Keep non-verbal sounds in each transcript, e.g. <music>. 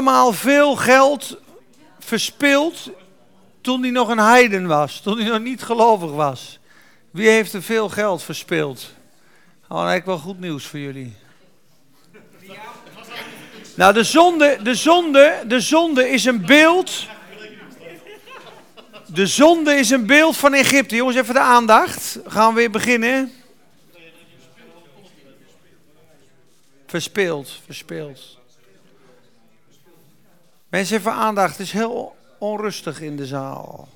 allemaal veel geld verspild toen hij nog een heiden was, toen hij nog niet gelovig was? Wie heeft er veel geld verspild? Oh, heb wel goed nieuws voor jullie. Nou, de zonde, de zonde, de zonde is een beeld. De zonde is een beeld van Egypte. Jongens, even de aandacht. Gaan we weer beginnen. Verspeeld, verspeeld. Mensen, even aandacht. Het is heel onrustig in de zaal.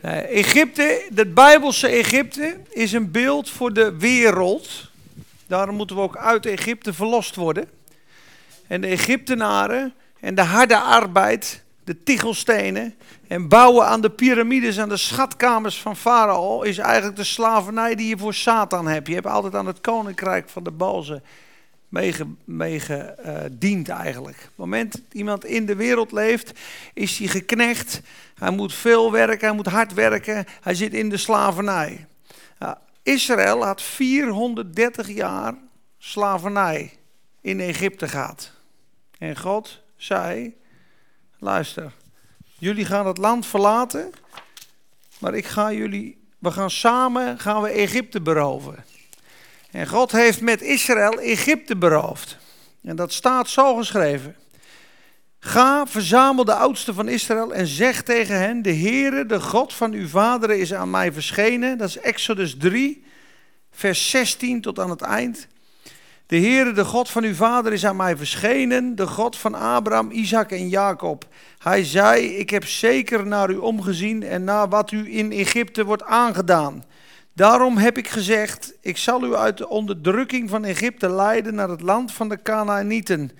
Egypte, het Bijbelse Egypte, is een beeld voor de wereld. Daarom moeten we ook uit Egypte verlost worden. En de Egyptenaren en de harde arbeid, de tichelstenen en bouwen aan de piramides en de schatkamers van Farao is eigenlijk de slavernij die je voor Satan hebt. Je hebt altijd aan het koninkrijk van de balzen meegediend uh, eigenlijk. Op het moment dat iemand in de wereld leeft, is hij geknecht. Hij moet veel werken, hij moet hard werken. Hij zit in de slavernij. Israël had 430 jaar slavernij in Egypte gehad. En God zei, luister, jullie gaan het land verlaten, maar ik ga jullie, we gaan samen, gaan we Egypte beroven. En God heeft met Israël Egypte beroofd. En dat staat zo geschreven. Ga, verzamel de oudsten van Israël en zeg tegen hen: De Heere, de God van uw vaderen, is aan mij verschenen. Dat is Exodus 3, vers 16 tot aan het eind. De Heere, de God van uw vader, is aan mij verschenen, de God van Abraham, Isaac en Jacob. Hij zei: Ik heb zeker naar u omgezien en naar wat u in Egypte wordt aangedaan. Daarom heb ik gezegd: Ik zal u uit de onderdrukking van Egypte leiden naar het land van de Canaanieten.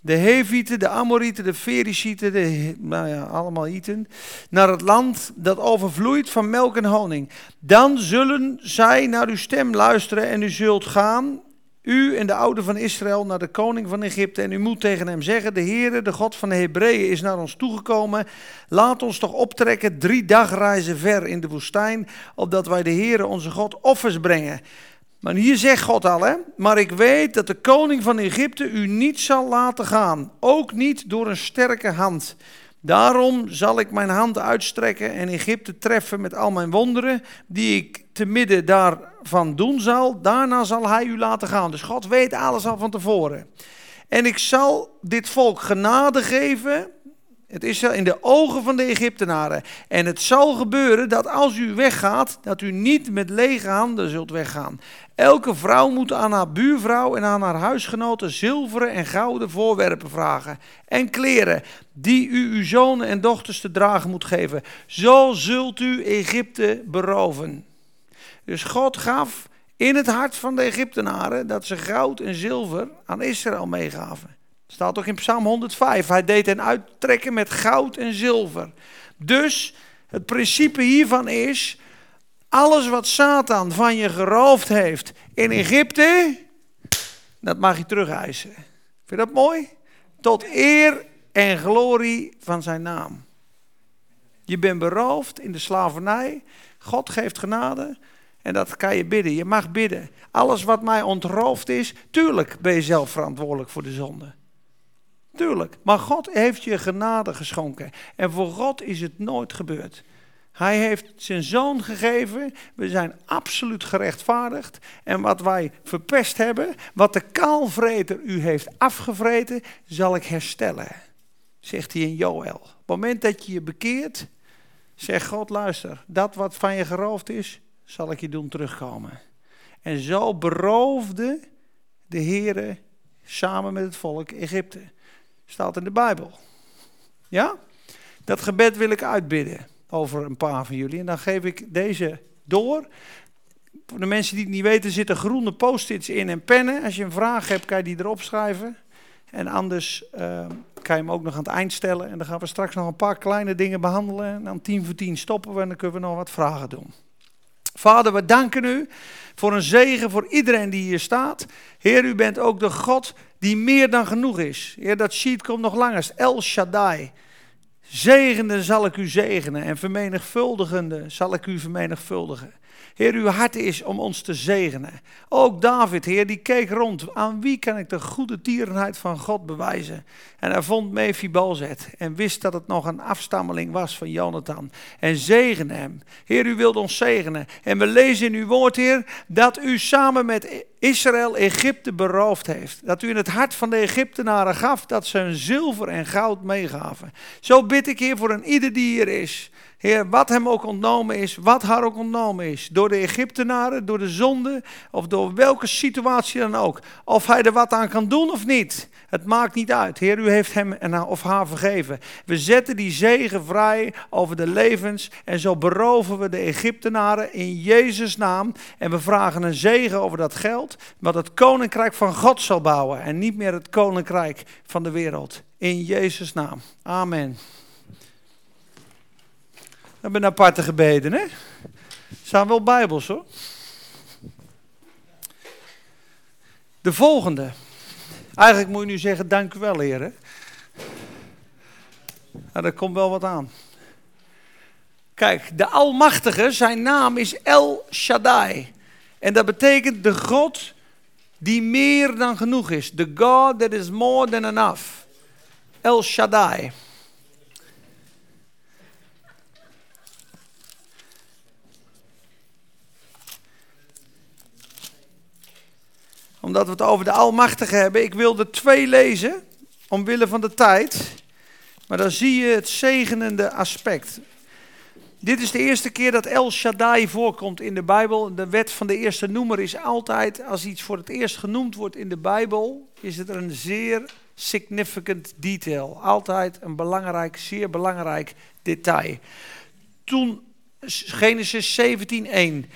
De Hevieten, de Amorieten, de Fericieten, de, nou ja, allemaal Iten, naar het land dat overvloeit van melk en honing. Dan zullen zij naar uw stem luisteren en u zult gaan u en de oude van Israël naar de koning van Egypte en u moet tegen hem zeggen, de Heere, de God van de Hebreeën is naar ons toegekomen. Laat ons toch optrekken drie dagreizen ver in de woestijn, opdat wij de Heere onze God offers brengen. Maar hier zegt God al, hè, maar ik weet dat de koning van Egypte u niet zal laten gaan, ook niet door een sterke hand. Daarom zal ik mijn hand uitstrekken en Egypte treffen met al mijn wonderen, die ik te midden daarvan doen zal. Daarna zal hij u laten gaan. Dus God weet alles al van tevoren. En ik zal dit volk genade geven. Het is in de ogen van de Egyptenaren. En het zal gebeuren dat als u weggaat, dat u niet met lege handen zult weggaan. Elke vrouw moet aan haar buurvrouw en aan haar huisgenoten zilveren en gouden voorwerpen vragen. En kleren, die u uw zonen en dochters te dragen moet geven. Zo zult u Egypte beroven. Dus God gaf in het hart van de Egyptenaren dat ze goud en zilver aan Israël meegaven. Staat ook in Psalm 105. Hij deed hen uittrekken met goud en zilver. Dus het principe hiervan is: alles wat Satan van je geroofd heeft in Egypte, dat mag je terugeisen. Vind je dat mooi? Tot eer en glorie van zijn naam. Je bent beroofd in de slavernij. God geeft genade. En dat kan je bidden. Je mag bidden. Alles wat mij ontroofd is, tuurlijk ben je zelf verantwoordelijk voor de zonde. Tuurlijk. Maar God heeft je genade geschonken. En voor God is het nooit gebeurd. Hij heeft zijn zoon gegeven. We zijn absoluut gerechtvaardigd. En wat wij verpest hebben, wat de kaalvreter u heeft afgevreten, zal ik herstellen. Zegt hij in Joël. Op het moment dat je je bekeert, zegt God, luister, dat wat van je geroofd is, zal ik je doen terugkomen. En zo beroofde de Heere samen met het volk Egypte. Staat in de Bijbel. Ja? Dat gebed wil ik uitbidden over een paar van jullie. En dan geef ik deze door. Voor de mensen die het niet weten, zitten groene post-its in en pennen. Als je een vraag hebt, kan je die erop schrijven. En anders uh, kan je hem ook nog aan het eind stellen. En dan gaan we straks nog een paar kleine dingen behandelen. En dan tien voor tien stoppen we en dan kunnen we nog wat vragen doen. Vader, we danken u voor een zegen voor iedereen die hier staat. Heer, u bent ook de God die meer dan genoeg is. Heer, dat sheet komt nog langer. El Shaddai. Zegende zal ik u zegenen en vermenigvuldigende zal ik u vermenigvuldigen. Heer, uw hart is om ons te zegenen. Ook David, Heer, die keek rond. Aan wie kan ik de goede tierenheid van God bewijzen? En hij vond Mephibozet en wist dat het nog een afstammeling was van Jonathan. En zegende hem. Heer, u wilt ons zegenen. En we lezen in uw woord, Heer, dat u samen met Israël Egypte beroofd heeft. Dat u in het hart van de Egyptenaren gaf dat ze hun zilver en goud meegaven. Zo bid ik, Heer, voor een ieder die hier is. Heer, wat hem ook ontnomen is, wat haar ook ontnomen is. Door de Egyptenaren, door de zonde of door welke situatie dan ook. Of hij er wat aan kan doen of niet. Het maakt niet uit. Heer, u heeft hem of haar vergeven. We zetten die zegen vrij over de levens. En zo beroven we de Egyptenaren in Jezus' naam. En we vragen een zegen over dat geld. Wat het koninkrijk van God zal bouwen. En niet meer het koninkrijk van de wereld. In Jezus' naam. Amen. We hebben aparte gebeden, hè? zijn wel bijbels, hoor. De volgende. Eigenlijk moet je nu zeggen, dank u wel, heer. Nou, daar komt wel wat aan. Kijk, de Almachtige, zijn naam is El Shaddai. En dat betekent de God die meer dan genoeg is. The God that is more than enough. El Shaddai. Omdat we het over de Almachtige hebben. Ik wilde twee lezen, omwille van de tijd. Maar dan zie je het zegenende aspect. Dit is de eerste keer dat El Shaddai voorkomt in de Bijbel. De wet van de eerste noemer is altijd, als iets voor het eerst genoemd wordt in de Bijbel, is het een zeer significant detail. Altijd een belangrijk, zeer belangrijk detail. Toen Genesis 17:1.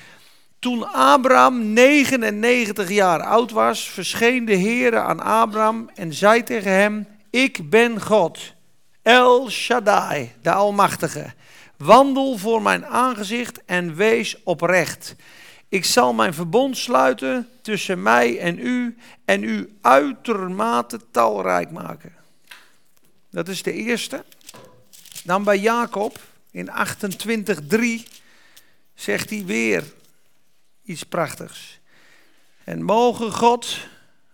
Toen Abraham 99 jaar oud was, verscheen de Heere aan Abraham en zei tegen hem: Ik ben God, El Shaddai, de Almachtige. Wandel voor mijn aangezicht en wees oprecht. Ik zal mijn verbond sluiten tussen mij en u en u uitermate talrijk maken. Dat is de eerste. Dan bij Jacob in 28:3 zegt hij weer: iets prachtigs. En mogen God,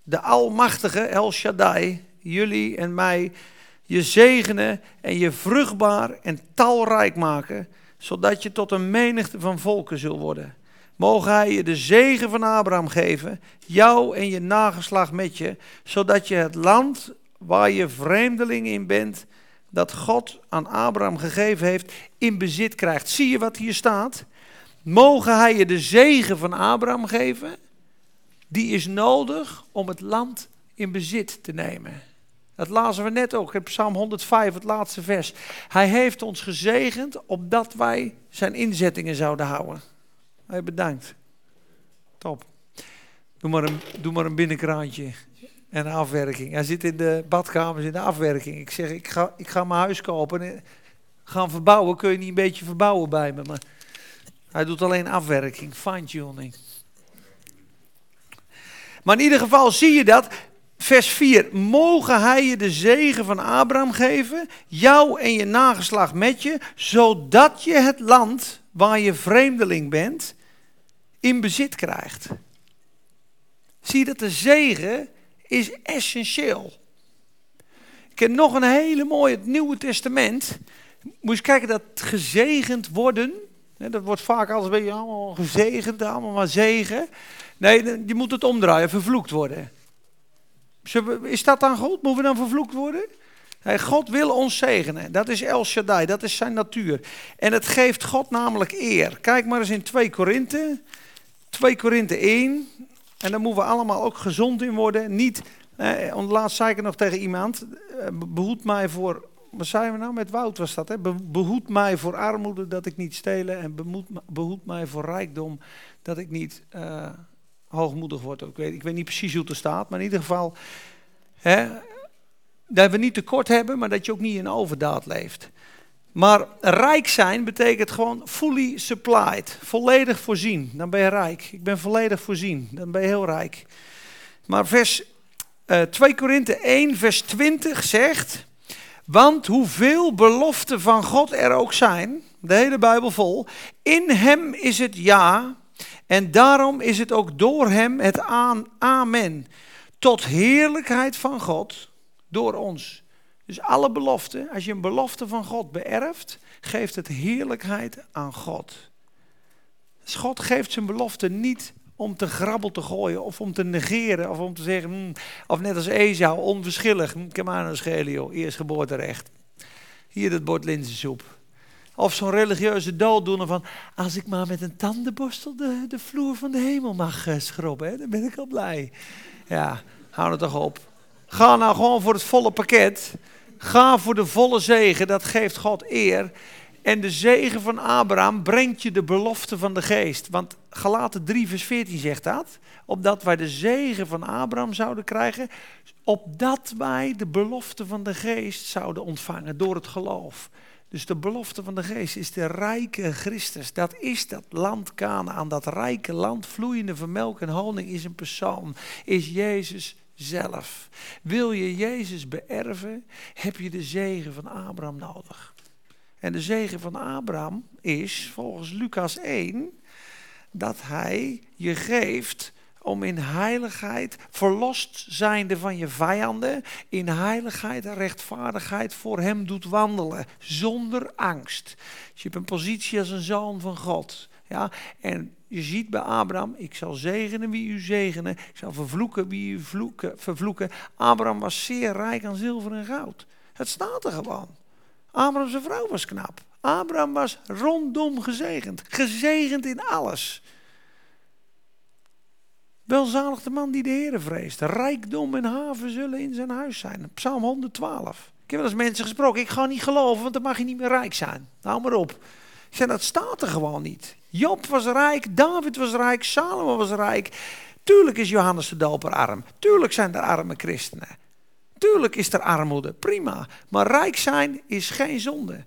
de Almachtige El Shaddai, jullie en mij, je zegenen en je vruchtbaar en talrijk maken, zodat je tot een menigte van volken zult worden. Mogen hij je de zegen van Abraham geven, jou en je nageslag met je, zodat je het land waar je vreemdeling in bent, dat God aan Abraham gegeven heeft, in bezit krijgt. Zie je wat hier staat? Mogen hij je de zegen van Abraham geven? Die is nodig om het land in bezit te nemen. Dat lazen we net ook in Psalm 105, het laatste vers. Hij heeft ons gezegend opdat wij zijn inzettingen zouden houden. Hij bedankt. Top. Doe maar een, doe maar een binnenkraantje en een afwerking. Hij zit in de badkamers in de afwerking. Ik zeg, ik ga, ik ga mijn huis kopen en gaan verbouwen. Kun je niet een beetje verbouwen bij me? Maar hij doet alleen afwerking, fine-tuning. Maar in ieder geval zie je dat. Vers 4. Mogen hij je de zegen van Abraham geven, jou en je nageslag met je, zodat je het land waar je vreemdeling bent, in bezit krijgt. Zie je dat de zegen is essentieel. Ik heb nog een hele mooie, het Nieuwe Testament. Moet je kijken dat gezegend worden dat wordt vaak als ben je allemaal gezegend, allemaal maar zegen. Nee, je moet het omdraaien, vervloekt worden. Is dat dan goed? Moeten we dan vervloekt worden? God wil ons zegenen. Dat is El Shaddai, dat is zijn natuur. En het geeft God namelijk eer. Kijk maar eens in 2 Korinthe. 2 Korinthe 1. En daar moeten we allemaal ook gezond in worden. Niet, eh, laatst zei ik nog tegen iemand, eh, behoed mij voor wat zijn we nou met Wout was dat? Hè? Behoed mij voor armoede dat ik niet stelen en behoed, mij voor rijkdom dat ik niet uh, hoogmoedig word. Ik weet, ik weet niet precies hoe het er staat, maar in ieder geval hè, dat we niet tekort hebben, maar dat je ook niet in overdaad leeft. Maar rijk zijn betekent gewoon fully supplied, volledig voorzien. Dan ben je rijk. Ik ben volledig voorzien, dan ben je heel rijk. Maar vers uh, 2 Korinthe 1, vers 20 zegt... Want hoeveel beloften van God er ook zijn, de hele Bijbel vol, in hem is het ja En daarom is het ook door hem het aan, amen. Tot heerlijkheid van God, door ons. Dus alle beloften, als je een belofte van God beërft, geeft het heerlijkheid aan God. Dus God geeft zijn belofte niet om te grabbel te gooien of om te negeren of om te zeggen, hmm, of net als Esau, onverschillig, hm, kom aan schelen joh, eerst geboorterecht. Hier het bord linzensoep. Of zo'n religieuze dooddoener van, als ik maar met een tandenborstel de, de vloer van de hemel mag uh, schrobben, dan ben ik al blij. Ja, hou het toch op. Ga nou gewoon voor het volle pakket. Ga voor de volle zegen, dat geeft God eer. En de zegen van Abraham brengt je de belofte van de geest. Want Galaten 3 vers 14 zegt dat. Opdat wij de zegen van Abraham zouden krijgen. Opdat wij de belofte van de geest zouden ontvangen door het geloof. Dus de belofte van de geest is de rijke Christus. Dat is dat land Canaan, dat rijke land, vloeiende van melk en honing is een persoon. Is Jezus zelf. Wil je Jezus beërven, heb je de zegen van Abraham nodig. En de zegen van Abraham is, volgens Lucas 1, dat hij je geeft om in heiligheid, verlost zijnde van je vijanden, in heiligheid en rechtvaardigheid voor hem doet wandelen, zonder angst. Dus je hebt een positie als een zoon van God. Ja, en je ziet bij Abraham, ik zal zegenen wie u zegenen, ik zal vervloeken wie u vloeken, vervloeken. Abraham was zeer rijk aan zilver en goud. Het staat er gewoon. Abraham zijn vrouw was knap. Abraham was rondom gezegend. Gezegend in alles. Welzalig de man die de Heer vreest. Rijkdom en haven zullen in zijn huis zijn. Psalm 112. Ik heb wel eens mensen gesproken. Ik ga niet geloven, want dan mag je niet meer rijk zijn. Hou maar op. Ik dat staat er gewoon niet. Job was rijk, David was rijk, Salomo was rijk. Tuurlijk is Johannes de Doper arm. Tuurlijk zijn er arme christenen. Tuurlijk is er armoede, prima. Maar rijk zijn is geen zonde.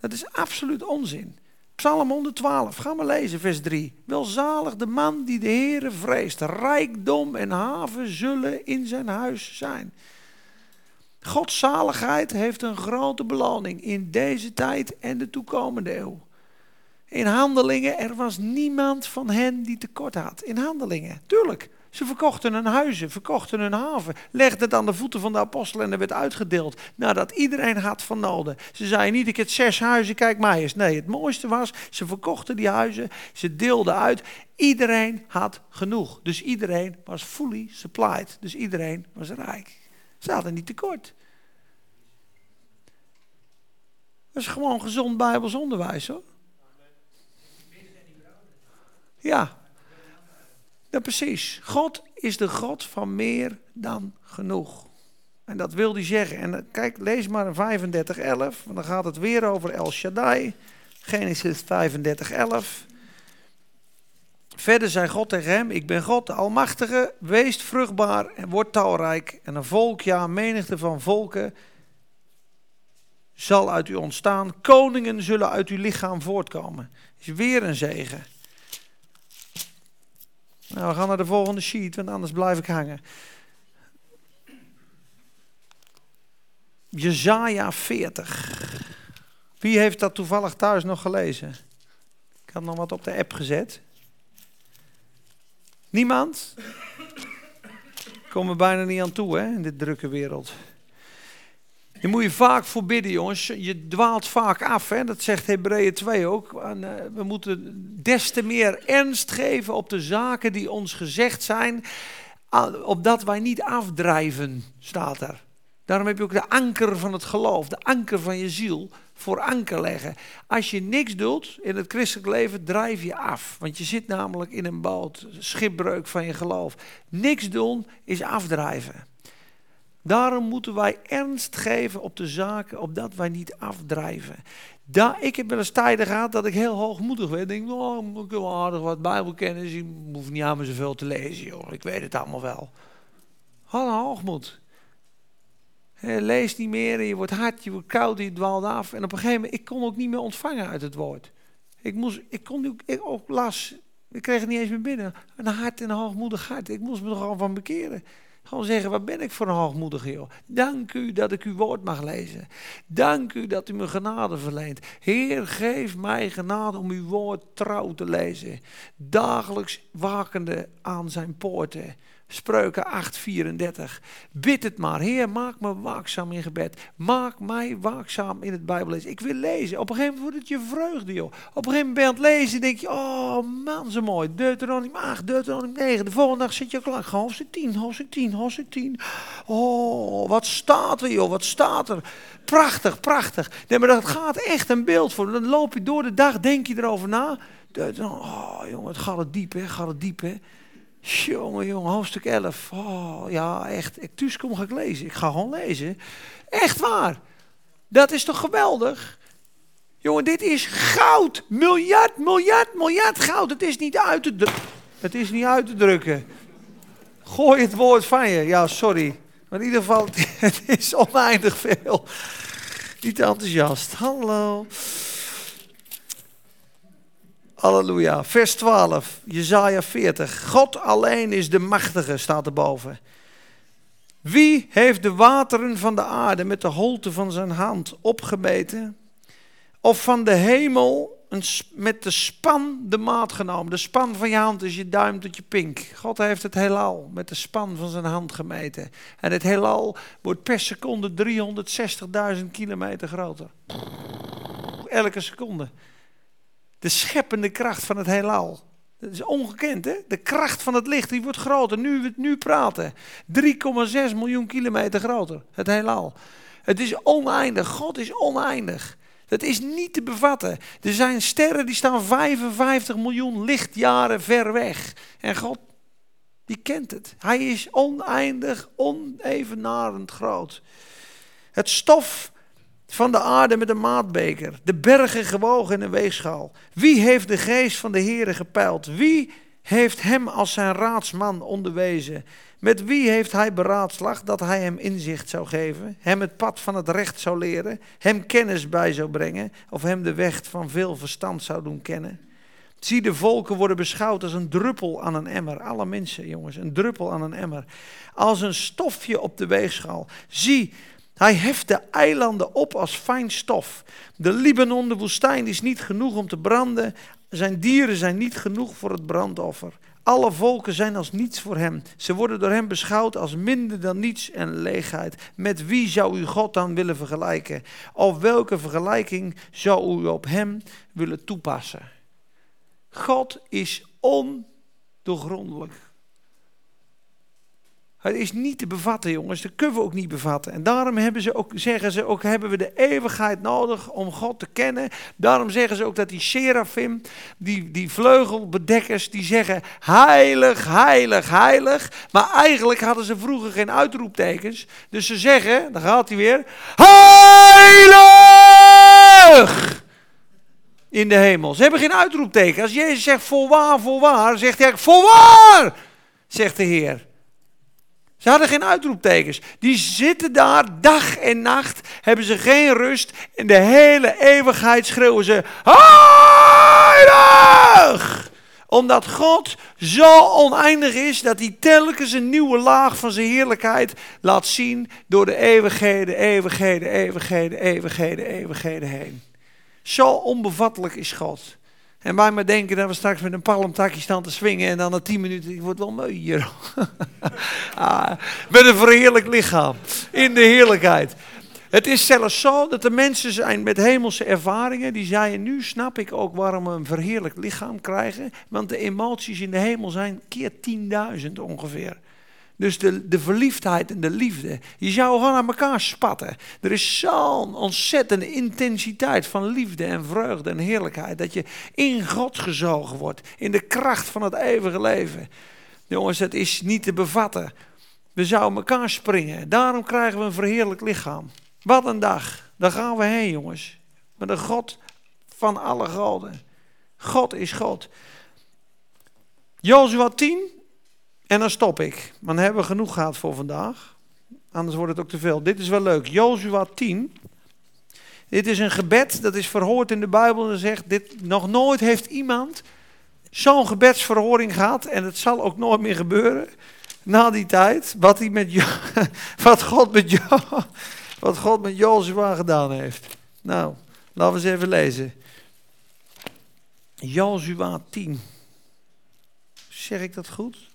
Dat is absoluut onzin. Psalm 112, ga maar lezen, vers 3. Welzalig de man die de Heere vreest. Rijkdom en haven zullen in zijn huis zijn. Gods zaligheid heeft een grote beloning in deze tijd en de toekomende eeuw. In handelingen, er was niemand van hen die tekort had. In handelingen, tuurlijk. Ze verkochten hun huizen, verkochten hun haven, legden het aan de voeten van de apostelen en er werd uitgedeeld nadat iedereen had van noden. Ze zeiden niet, ik heb zes huizen, kijk maar eens. Nee, het mooiste was, ze verkochten die huizen, ze deelden uit. Iedereen had genoeg, dus iedereen was fully supplied. Dus iedereen was rijk. Ze hadden niet tekort. Dat is gewoon gezond Bijbels onderwijs hoor. Ja, ja, precies. God is de God van meer dan genoeg. En dat wil hij zeggen. En eh, kijk, lees maar in 35, 11. Want dan gaat het weer over El Shaddai. Genesis 35, 11. Verder zei God tegen hem: Ik ben God, de Almachtige. Wees vruchtbaar en word talrijk. En een volk, ja, een menigte van volken zal uit u ontstaan. Koningen zullen uit uw lichaam voortkomen. Is weer een zegen. Nou, we gaan naar de volgende sheet, want anders blijf ik hangen. Jezaja 40. Wie heeft dat toevallig thuis nog gelezen? Ik had nog wat op de app gezet. Niemand? Komen bijna niet aan toe hè, in dit drukke wereld. Je moet je vaak voor bidden, jongens. Je dwaalt vaak af. Hè? Dat zegt Hebreeën 2 ook. En, uh, we moeten des te meer ernst geven op de zaken die ons gezegd zijn. Opdat wij niet afdrijven, staat er. Daarom heb je ook de anker van het geloof, de anker van je ziel, voor anker leggen. Als je niks doet in het christelijk leven, drijf je af. Want je zit namelijk in een boot, schipbreuk van je geloof. Niks doen is afdrijven. Daarom moeten wij ernst geven op de zaken, opdat wij niet afdrijven. Ik heb wel eens tijden gehad dat ik heel hoogmoedig werd. Ik denk, oh, ik wil aardig wat bijbelkennis, ik hoef niet aan me zoveel te lezen, joh. Ik weet het allemaal wel. Een hoogmoed. lees niet meer, je wordt hard, je wordt koud, je dwaalt af. En op een gegeven moment, ik kon ook niet meer ontvangen uit het woord. Ik, moest, ik kon ik ook las, ik kreeg het niet eens meer binnen. Een hart en een hoogmoedig hart. Ik moest me er gewoon van bekeren. Gewoon zeggen, wat ben ik voor een hoogmoedige joh. Dank u dat ik uw woord mag lezen. Dank u dat u me genade verleent. Heer, geef mij genade om uw woord trouw te lezen. Dagelijks wakende aan zijn poorten. Spreuken 8:34. Bid het maar. Heer, maak me waakzaam in gebed. Maak mij waakzaam in het Bijbellezen. Ik wil lezen. Op een gegeven moment wordt het je vreugde, joh. Op een gegeven moment ben je aan het lezen denk je, oh man, zo mooi. Deuteronomium 8, Deuteronomium 9. De volgende dag zit je klaar. Hoofdstuk 10, hoofdstuk 10, hoofdstuk 10. Oh, wat staat er, joh. Wat staat er. Prachtig, prachtig. Nee, maar dat gaat echt een beeld voor. Dan loop je door de dag, denk je erover na. Oh, jongen, het gaat het diep, hè. Gaat het diep, hè. Jongen, jongen, hoofdstuk 11. Oh, ja, echt. Ik thuis kom ga ik lezen. Ik ga gewoon lezen. Echt waar. Dat is toch geweldig? Jongen, dit is goud. Miljard, miljard, miljard goud. Het is niet uit te drukken. Het is niet uit te drukken. Gooi het woord van je. Ja, sorry. Maar in ieder geval, <laughs> het is oneindig veel. Niet enthousiast. Hallo. Halleluja. Vers 12, Jezaja 40. God alleen is de machtige, staat erboven. Wie heeft de wateren van de aarde met de holte van zijn hand opgemeten? Of van de hemel een, met de span de maat genomen? De span van je hand is je duim tot je pink. God heeft het heelal met de span van zijn hand gemeten. En het heelal wordt per seconde 360.000 kilometer groter. Elke seconde. De scheppende kracht van het heelal. Dat is ongekend, hè? De kracht van het licht, die wordt groter. Nu we het nu praten. 3,6 miljoen kilometer groter, het heelal. Het is oneindig. God is oneindig. Dat is niet te bevatten. Er zijn sterren die staan 55 miljoen lichtjaren ver weg. En God, die kent het. Hij is oneindig, onevenarend groot. Het stof van de aarde met een maatbeker, de bergen gewogen in een weegschaal. Wie heeft de geest van de Heere gepeild? Wie heeft hem als zijn raadsman onderwezen? Met wie heeft hij beraadslaagd dat hij hem inzicht zou geven, hem het pad van het recht zou leren, hem kennis bij zou brengen of hem de weg van veel verstand zou doen kennen? Zie, de volken worden beschouwd als een druppel aan een emmer. Alle mensen, jongens, een druppel aan een emmer. Als een stofje op de weegschaal. Zie, hij heft de eilanden op als fijn stof. De Libanon, de woestijn, is niet genoeg om te branden. Zijn dieren zijn niet genoeg voor het brandoffer. Alle volken zijn als niets voor hem. Ze worden door hem beschouwd als minder dan niets en leegheid. Met wie zou u God dan willen vergelijken? Of welke vergelijking zou u op hem willen toepassen? God is ondoorgrondelijk. Het is niet te bevatten, jongens. Dat kunnen we ook niet bevatten. En daarom hebben ze ook, zeggen ze ook, hebben we de eeuwigheid nodig om God te kennen. Daarom zeggen ze ook dat die seraphim, die, die vleugelbedekkers, die zeggen heilig, heilig, heilig. Maar eigenlijk hadden ze vroeger geen uitroeptekens. Dus ze zeggen, dan gaat hij weer, heilig! In de hemel. Ze hebben geen uitroepteken. Als Jezus zegt voorwaar, voorwaar, zegt hij voorwaar, zegt de Heer. Ze hadden geen uitroeptekens. Die zitten daar dag en nacht, hebben ze geen rust. En de hele eeuwigheid schreeuwen ze: Heilig! Omdat God zo oneindig is dat hij telkens een nieuwe laag van zijn heerlijkheid laat zien door de eeuwigheden, eeuwigheden, eeuwigheden, eeuwigheden, eeuwigheden heen. Zo onbevattelijk is God. En wij maar denken dat we straks met een palmtakje staan te swingen en dan na tien minuten, ik word wel moe hier. <laughs> ah, met een verheerlijk lichaam, in de heerlijkheid. Het is zelfs zo dat er mensen zijn met hemelse ervaringen, die zeiden, nu snap ik ook waarom we een verheerlijk lichaam krijgen, want de emoties in de hemel zijn keer 10.000 ongeveer. Dus de, de verliefdheid en de liefde. Je zou gewoon aan elkaar spatten. Er is zo'n ontzettende intensiteit van liefde en vreugde en heerlijkheid. Dat je in God gezogen wordt. In de kracht van het eeuwige leven. Jongens, het is niet te bevatten. We zouden elkaar springen. Daarom krijgen we een verheerlijk lichaam. Wat een dag. Daar gaan we heen, jongens. Met een God van alle goden. God is God. Jozua 10, en dan stop ik. Maar dan hebben we genoeg gehad voor vandaag. Anders wordt het ook te veel. Dit is wel leuk. Jozua 10. Dit is een gebed dat is verhoord in de Bijbel. En zegt, dit, nog nooit heeft iemand zo'n gebedsverhoring gehad. En het zal ook nooit meer gebeuren. na die tijd, wat, hij met <laughs> wat, God met jo <laughs> wat God met Jozua gedaan heeft. Nou, laten we eens even lezen. Jozua 10. Zeg ik dat goed?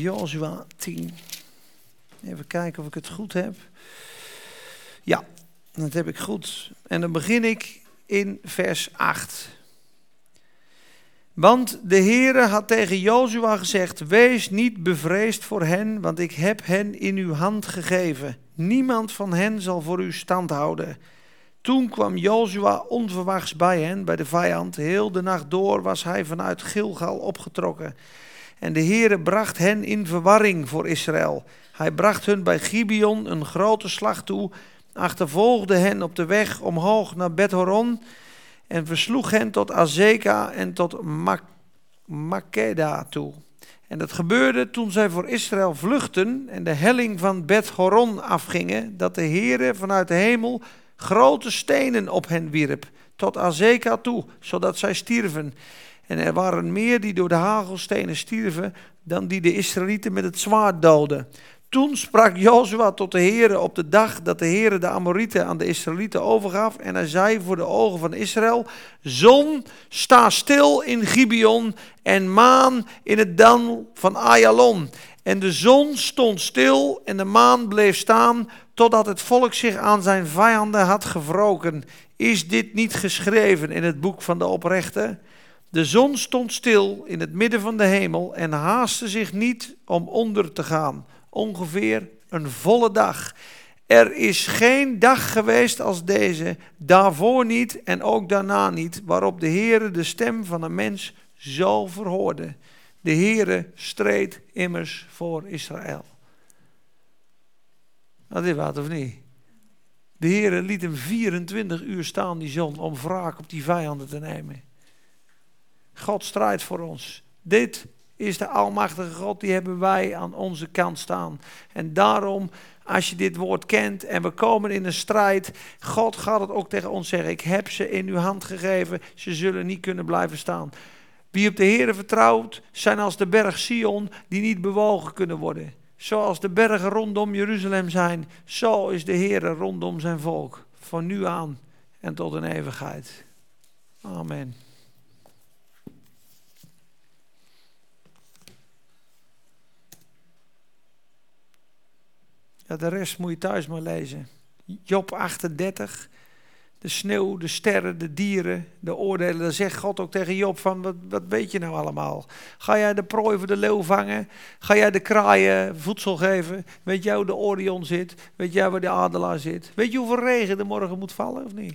Jozua 10. Even kijken of ik het goed heb. Ja, dat heb ik goed. En dan begin ik in vers 8. Want de Heere had tegen Jozua gezegd: Wees niet bevreesd voor hen, want ik heb hen in uw hand gegeven. Niemand van hen zal voor u stand houden. Toen kwam Jozua onverwachts bij hen, bij de vijand. Heel de nacht door was hij vanuit Gilgal opgetrokken. En de Heere bracht hen in verwarring voor Israël. Hij bracht hun bij Gibeon een grote slag toe, achtervolgde hen op de weg omhoog naar Bethoron en versloeg hen tot Azeka en tot Mak Makeda toe. En dat gebeurde toen zij voor Israël vluchten en de helling van Bet-Horon afgingen, dat de Heere vanuit de hemel grote stenen op hen wierp, tot Azeka toe, zodat zij stierven. En er waren meer die door de hagelstenen stierven dan die de Israëlieten met het zwaard doden. Toen sprak Jozua tot de Heere op de dag dat de Heere de Amorieten aan de Israëlieten overgaf. En hij zei voor de ogen van Israël, zon, sta stil in Gibeon en maan in het dan van Ayalon. En de zon stond stil en de maan bleef staan totdat het volk zich aan zijn vijanden had gewroken. Is dit niet geschreven in het boek van de oprechte? De zon stond stil in het midden van de hemel en haastte zich niet om onder te gaan. Ongeveer een volle dag. Er is geen dag geweest als deze, daarvoor niet en ook daarna niet, waarop de Heere de stem van een mens zo verhoorde. De Heere streed immers voor Israël. Dat is wat of niet? De Heere liet hem 24 uur staan, die zon, om wraak op die vijanden te nemen. God strijdt voor ons. Dit is de Almachtige God, die hebben wij aan onze kant staan. En daarom, als je dit woord kent en we komen in een strijd, God gaat het ook tegen ons zeggen. Ik heb ze in uw hand gegeven, ze zullen niet kunnen blijven staan. Wie op de Heer vertrouwt, zijn als de berg Sion, die niet bewogen kunnen worden. Zoals de bergen rondom Jeruzalem zijn, zo is de Heer rondom zijn volk. Van nu aan en tot een eeuwigheid. Amen. De rest moet je thuis maar lezen. Job 38. De sneeuw, de sterren, de dieren, de oordelen. Dan zegt God ook tegen Job van, wat, wat weet je nou allemaal? Ga jij de prooi voor de leeuw vangen? Ga jij de kraaien voedsel geven? Weet jij hoe de Orion zit? Weet jij waar de adelaar zit? Weet je hoeveel regen er morgen moet vallen of niet?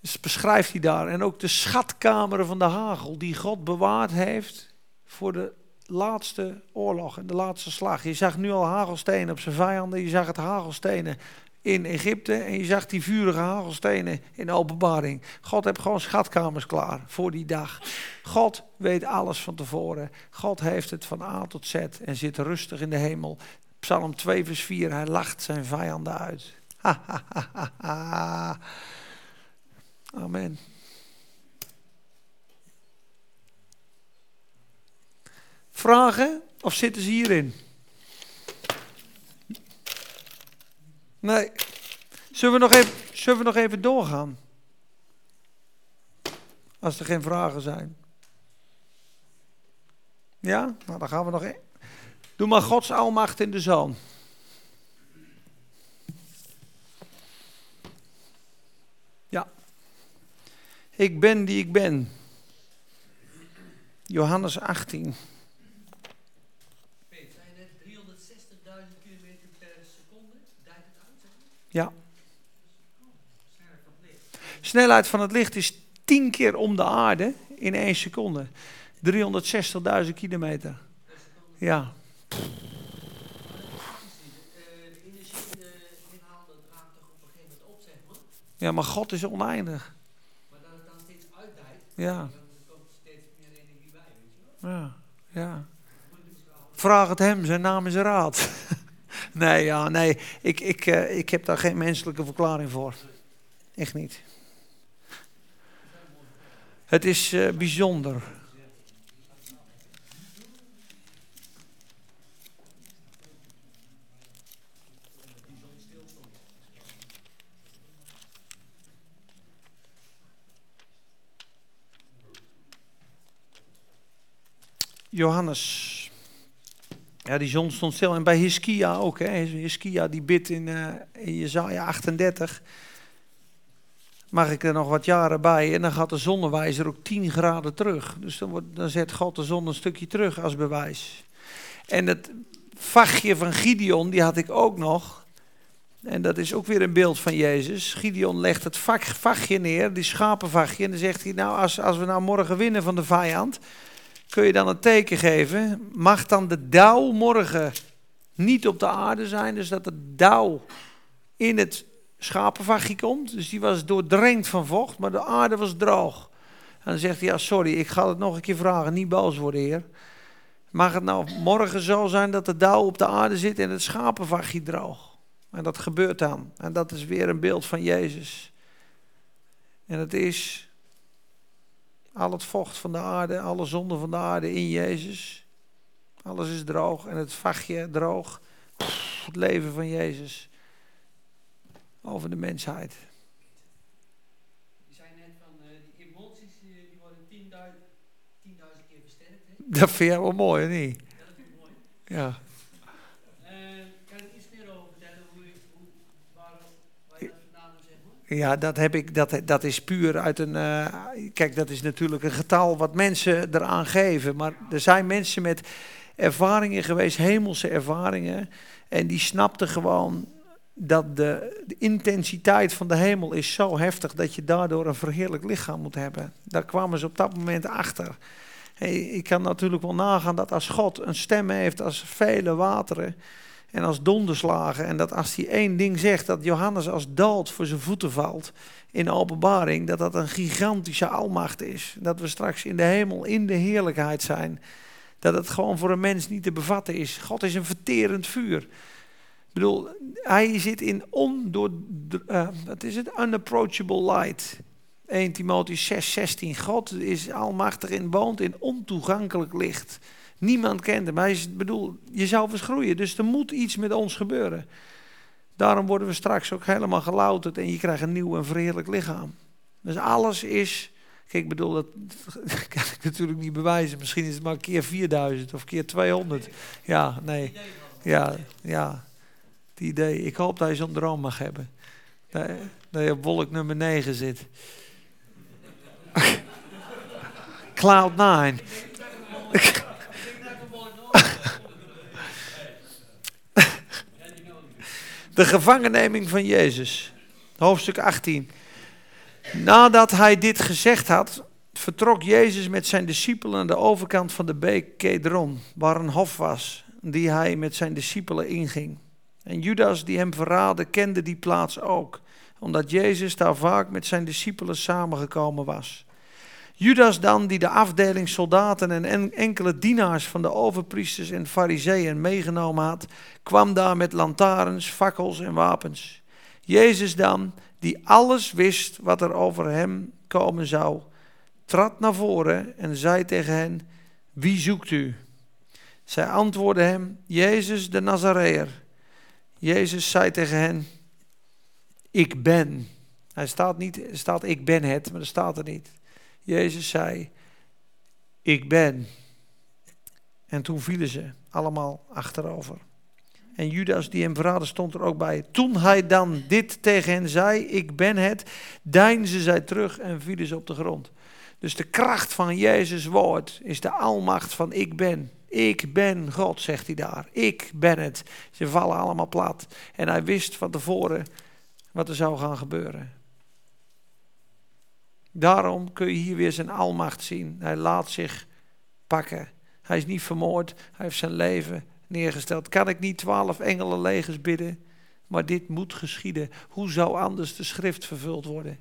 Dus beschrijft hij daar. En ook de schatkameren van de hagel die God bewaard heeft voor de laatste oorlog en de laatste slag. Je zag nu al hagelstenen op zijn vijanden. Je zag het hagelstenen in Egypte en je zag die vurige hagelstenen in openbaring. God heeft gewoon schatkamers klaar voor die dag. God weet alles van tevoren. God heeft het van A tot Z en zit rustig in de hemel. Psalm 2 vers 4, hij lacht zijn vijanden uit. Amen. Vragen of zitten ze hierin? Nee. Zullen we nog even, zullen we nog even doorgaan? Als er geen vragen zijn. Ja? Nou, dan gaan we nog even. Doe maar Gods almacht in de zoon. Ja. Ik ben die ik ben. Johannes 18. Ja. Snelheid van het licht is tien keer om de aarde in één seconde. 360.000 kilometer. Ja. Ja, maar God is oneindig. Maar dat het dan steeds uitdijt, ja. dan komt steeds meer energie bij, weet je wel? Ja, ja. Vraag het hem, zijn naam is Raad. <laughs> Nee, ja, nee. Ik, ik, uh, ik heb daar geen menselijke verklaring voor. Echt niet. Het is uh, bijzonder. Johannes. Ja, die zon stond stil. En bij Hiskia ook. Hè. Hiskia die bidt in, uh, in Jezaja 38. Mag ik er nog wat jaren bij. En dan gaat de zonnewijzer ook 10 graden terug. Dus dan, wordt, dan zet God de zon een stukje terug als bewijs. En het vachtje van Gideon, die had ik ook nog. En dat is ook weer een beeld van Jezus. Gideon legt het vachtje neer, die schapenvachtje. En dan zegt hij, nou als, als we nou morgen winnen van de vijand kun je dan een teken geven. Mag dan de dauw morgen niet op de aarde zijn, dus dat de dauw in het schapenvachtje komt. Dus die was doordrenkt van vocht, maar de aarde was droog. En dan zegt hij, ja sorry, ik ga het nog een keer vragen, niet boos worden heer. Mag het nou morgen zo zijn dat de dauw op de aarde zit en het schapenvachtje droog? En dat gebeurt dan. En dat is weer een beeld van Jezus. En het is al het vocht van de aarde, alle zonde van de aarde in Jezus. Alles is droog en het vachtje droog. het leven van Jezus over de mensheid. Je zei net van uh, die emoties die worden 10.000 keer versterkt. Hè? Dat vind jij wel mooi, niet? Dat vind ik mooi. Ja. Ja, dat, heb ik, dat, dat is puur uit een. Uh, kijk, dat is natuurlijk een getal wat mensen eraan geven. Maar er zijn mensen met ervaringen geweest, hemelse ervaringen. En die snapten gewoon dat de, de, intensiteit van de hemel is zo heftig dat je daardoor een verheerlijk lichaam moet hebben. Daar kwamen ze op dat moment achter. Hey, ik kan natuurlijk wel nagaan dat als God een stem heeft als vele wateren en als donderslagen. En dat als hij één ding zegt, dat Johannes als dood voor zijn voeten valt in openbaring, dat dat een gigantische almacht is. Dat we straks in de hemel, in de heerlijkheid zijn. Dat het gewoon voor een mens niet te bevatten is. God is een verterend vuur. Ik bedoel, hij zit in ondoor, uh, wat is het? Unapproachable light. 1 Timotheus 6, 16. God is almachtig en woont in ontoegankelijk licht. Niemand kent hem. Hij is, bedoel, je zou verschroeien. Dus er moet iets met ons gebeuren. Daarom worden we straks ook helemaal gelouterd en je krijgt een nieuw en verheerlijk lichaam. Dus alles is. Kijk, ik bedoel, dat, dat <laughs> kan ik natuurlijk niet bewijzen. Misschien is het maar keer 4000 of keer 200. Ja, nee. Ja, ja. Het idee. Ik hoop dat je zo'n droom mag hebben. Dat, dat je op wolk nummer 9 zit. <laughs> Cloud 9. De gevangenneming van Jezus. Hoofdstuk 18. Nadat hij dit gezegd had, vertrok Jezus met zijn discipelen aan de overkant van de beek Kedron, waar een hof was, die hij met zijn discipelen inging. En Judas, die hem verraadde, kende die plaats ook, omdat Jezus daar vaak met zijn discipelen samengekomen was. Judas dan, die de afdeling soldaten en enkele dienaars van de overpriesters en fariseeën meegenomen had, kwam daar met lantaarns, fakkels en wapens. Jezus dan, die alles wist wat er over hem komen zou, trad naar voren en zei tegen hen, wie zoekt u? Zij antwoordden hem, Jezus de Nazareër. Jezus zei tegen hen, ik ben. Hij staat niet, er staat ik ben het, maar dat staat er niet. Jezus zei, ik ben. En toen vielen ze allemaal achterover. En Judas die hem verraadde stond er ook bij. Toen hij dan dit tegen hen zei, ik ben het, deinsden zij terug en vielen ze op de grond. Dus de kracht van Jezus woord is de almacht van ik ben. Ik ben God, zegt hij daar. Ik ben het. Ze vallen allemaal plat. En hij wist van tevoren wat er zou gaan gebeuren. Daarom kun je hier weer zijn almacht zien. Hij laat zich pakken. Hij is niet vermoord. Hij heeft zijn leven neergesteld. Kan ik niet twaalf engelenlegers bidden? Maar dit moet geschieden. Hoe zou anders de schrift vervuld worden?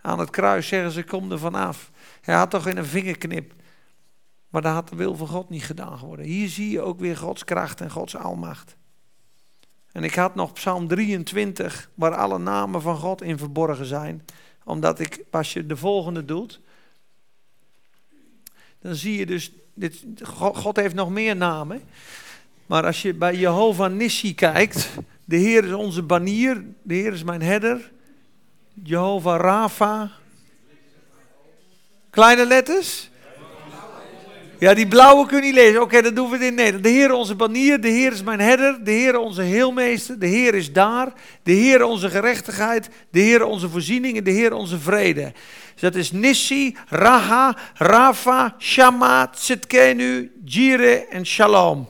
Aan het kruis zeggen ze, kom er vanaf. Hij had toch in een vingerknip. Maar dat had de wil van God niet gedaan geworden. Hier zie je ook weer Gods kracht en Gods almacht. En ik had nog Psalm 23, waar alle namen van God in verborgen zijn omdat ik, als je de volgende doet, dan zie je dus, dit, God heeft nog meer namen. Maar als je bij Jehovah Nissi kijkt, de Heer is onze banier, de Heer is mijn herder. Jehovah Rafa. Kleine letters? Ja, die blauwe kun je niet lezen. Oké, dat doen we in Nederland. De Heer onze banier, de Heer is mijn herder, de Heer onze heelmeester, de Heer is daar, de Heer onze gerechtigheid, de Heer onze voorziening en de Heer onze vrede. Dus dat is Nissi, Raha, Rafa, Shama, Tsitkenu, Jire en Shalom.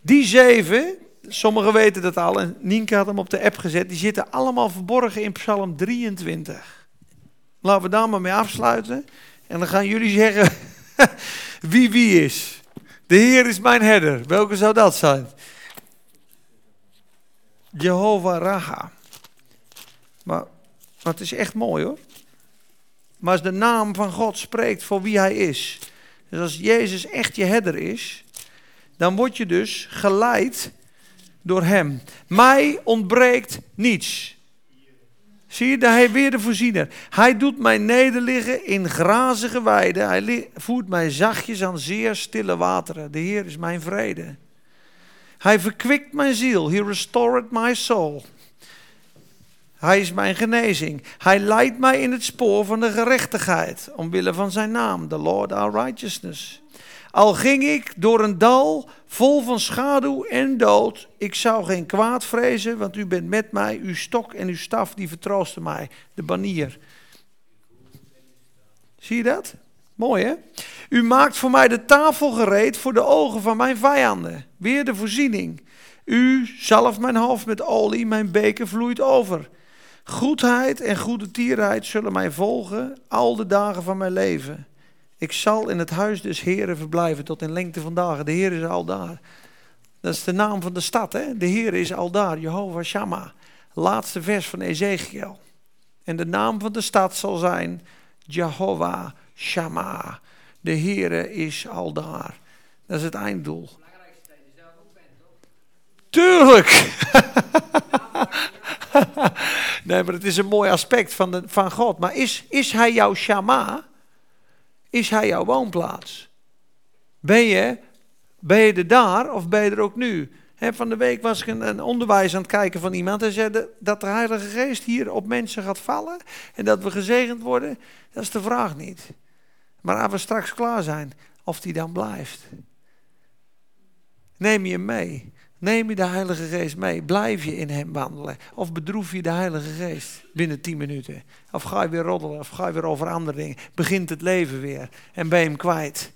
Die zeven, sommigen weten dat al en Nienke had hem op de app gezet, die zitten allemaal verborgen in Psalm 23. Laten we daar maar mee afsluiten. En dan gaan jullie zeggen <laughs> wie wie is. De Heer is mijn herder. Welke zou dat zijn? Jehovah Raha. Maar, maar het is echt mooi hoor. Maar als de naam van God spreekt voor wie hij is. Dus als Jezus echt je herder is, dan word je dus geleid door hem. Mij ontbreekt niets. Zie je, daar hij weer de voorziener. Hij doet mij nederliggen in grazige weiden. Hij voert mij zachtjes aan zeer stille wateren. De Heer is mijn vrede. Hij verkwikt mijn ziel. He restored my soul. Hij is mijn genezing. Hij leidt mij in het spoor van de gerechtigheid. Omwille van zijn naam, the Lord our righteousness. Al ging ik door een dal vol van schaduw en dood, ik zou geen kwaad vrezen, want u bent met mij, uw stok en uw staf, die vertroosten mij. De banier. Zie je dat? Mooi hè? U maakt voor mij de tafel gereed voor de ogen van mijn vijanden. Weer de voorziening. U zalft mijn hoofd met olie, mijn beker vloeit over. Goedheid en goede tierheid zullen mij volgen al de dagen van mijn leven. Ik zal in het huis des Heren verblijven tot in lengte van dagen. De Heer is al daar. Dat is de naam van de stad. Hè? De Heer is al daar. Jehovah Shammah. Laatste vers van Ezekiel. En de naam van de stad zal zijn Jehovah Shammah. De Heere is al daar. Dat is het einddoel. Tuurlijk! <laughs> nee, maar het is een mooi aspect van, de, van God. Maar is, is hij jouw Shama? Is hij jouw woonplaats? Ben je, ben je er daar of ben je er ook nu? van de week was ik een, een, onderwijs aan het kijken van iemand. En zei dat de Heilige Geest hier op mensen gaat vallen. En dat we gezegend worden. Dat is de vraag niet. Maar als we straks klaar zijn, of die dan blijft. Neem je mee. Neem je de Heilige Geest mee? Blijf je in Hem wandelen? Of bedroef je de Heilige Geest binnen tien minuten? Of ga je weer roddelen? Of ga je weer over andere dingen? Begint het leven weer en ben je Hem kwijt?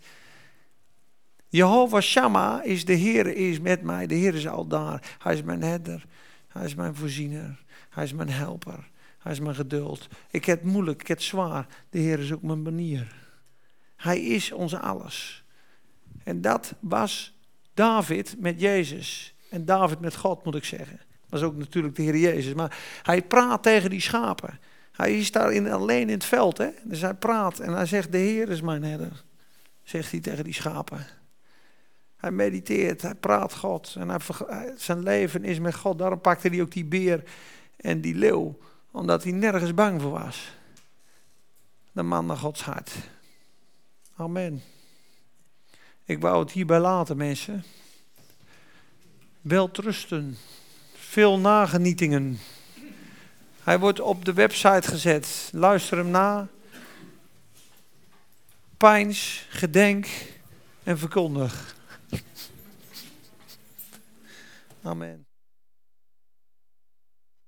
Jehovah Shammah is de Heer is met mij. De Heer is al daar. Hij is mijn herder. Hij is mijn voorziener. Hij is mijn helper. Hij is mijn geduld. Ik heb het moeilijk, ik heb zwaar. De Heer is ook mijn banier. Hij is ons alles. En dat was David met Jezus. En David met God, moet ik zeggen. Dat is ook natuurlijk de Heer Jezus. Maar hij praat tegen die schapen. Hij is daar in, alleen in het veld. Hè? Dus hij praat en hij zegt, de Heer is mijn herder. Zegt hij tegen die schapen. Hij mediteert, hij praat God. En zijn leven is met God. Daarom pakte hij ook die beer en die leeuw. Omdat hij nergens bang voor was. De man naar Gods hart. Amen. Ik wou het hierbij laten, mensen weltrusten, veel nagenietingen. Hij wordt op de website gezet. Luister hem na. Pijns, gedenk en verkondig. Amen.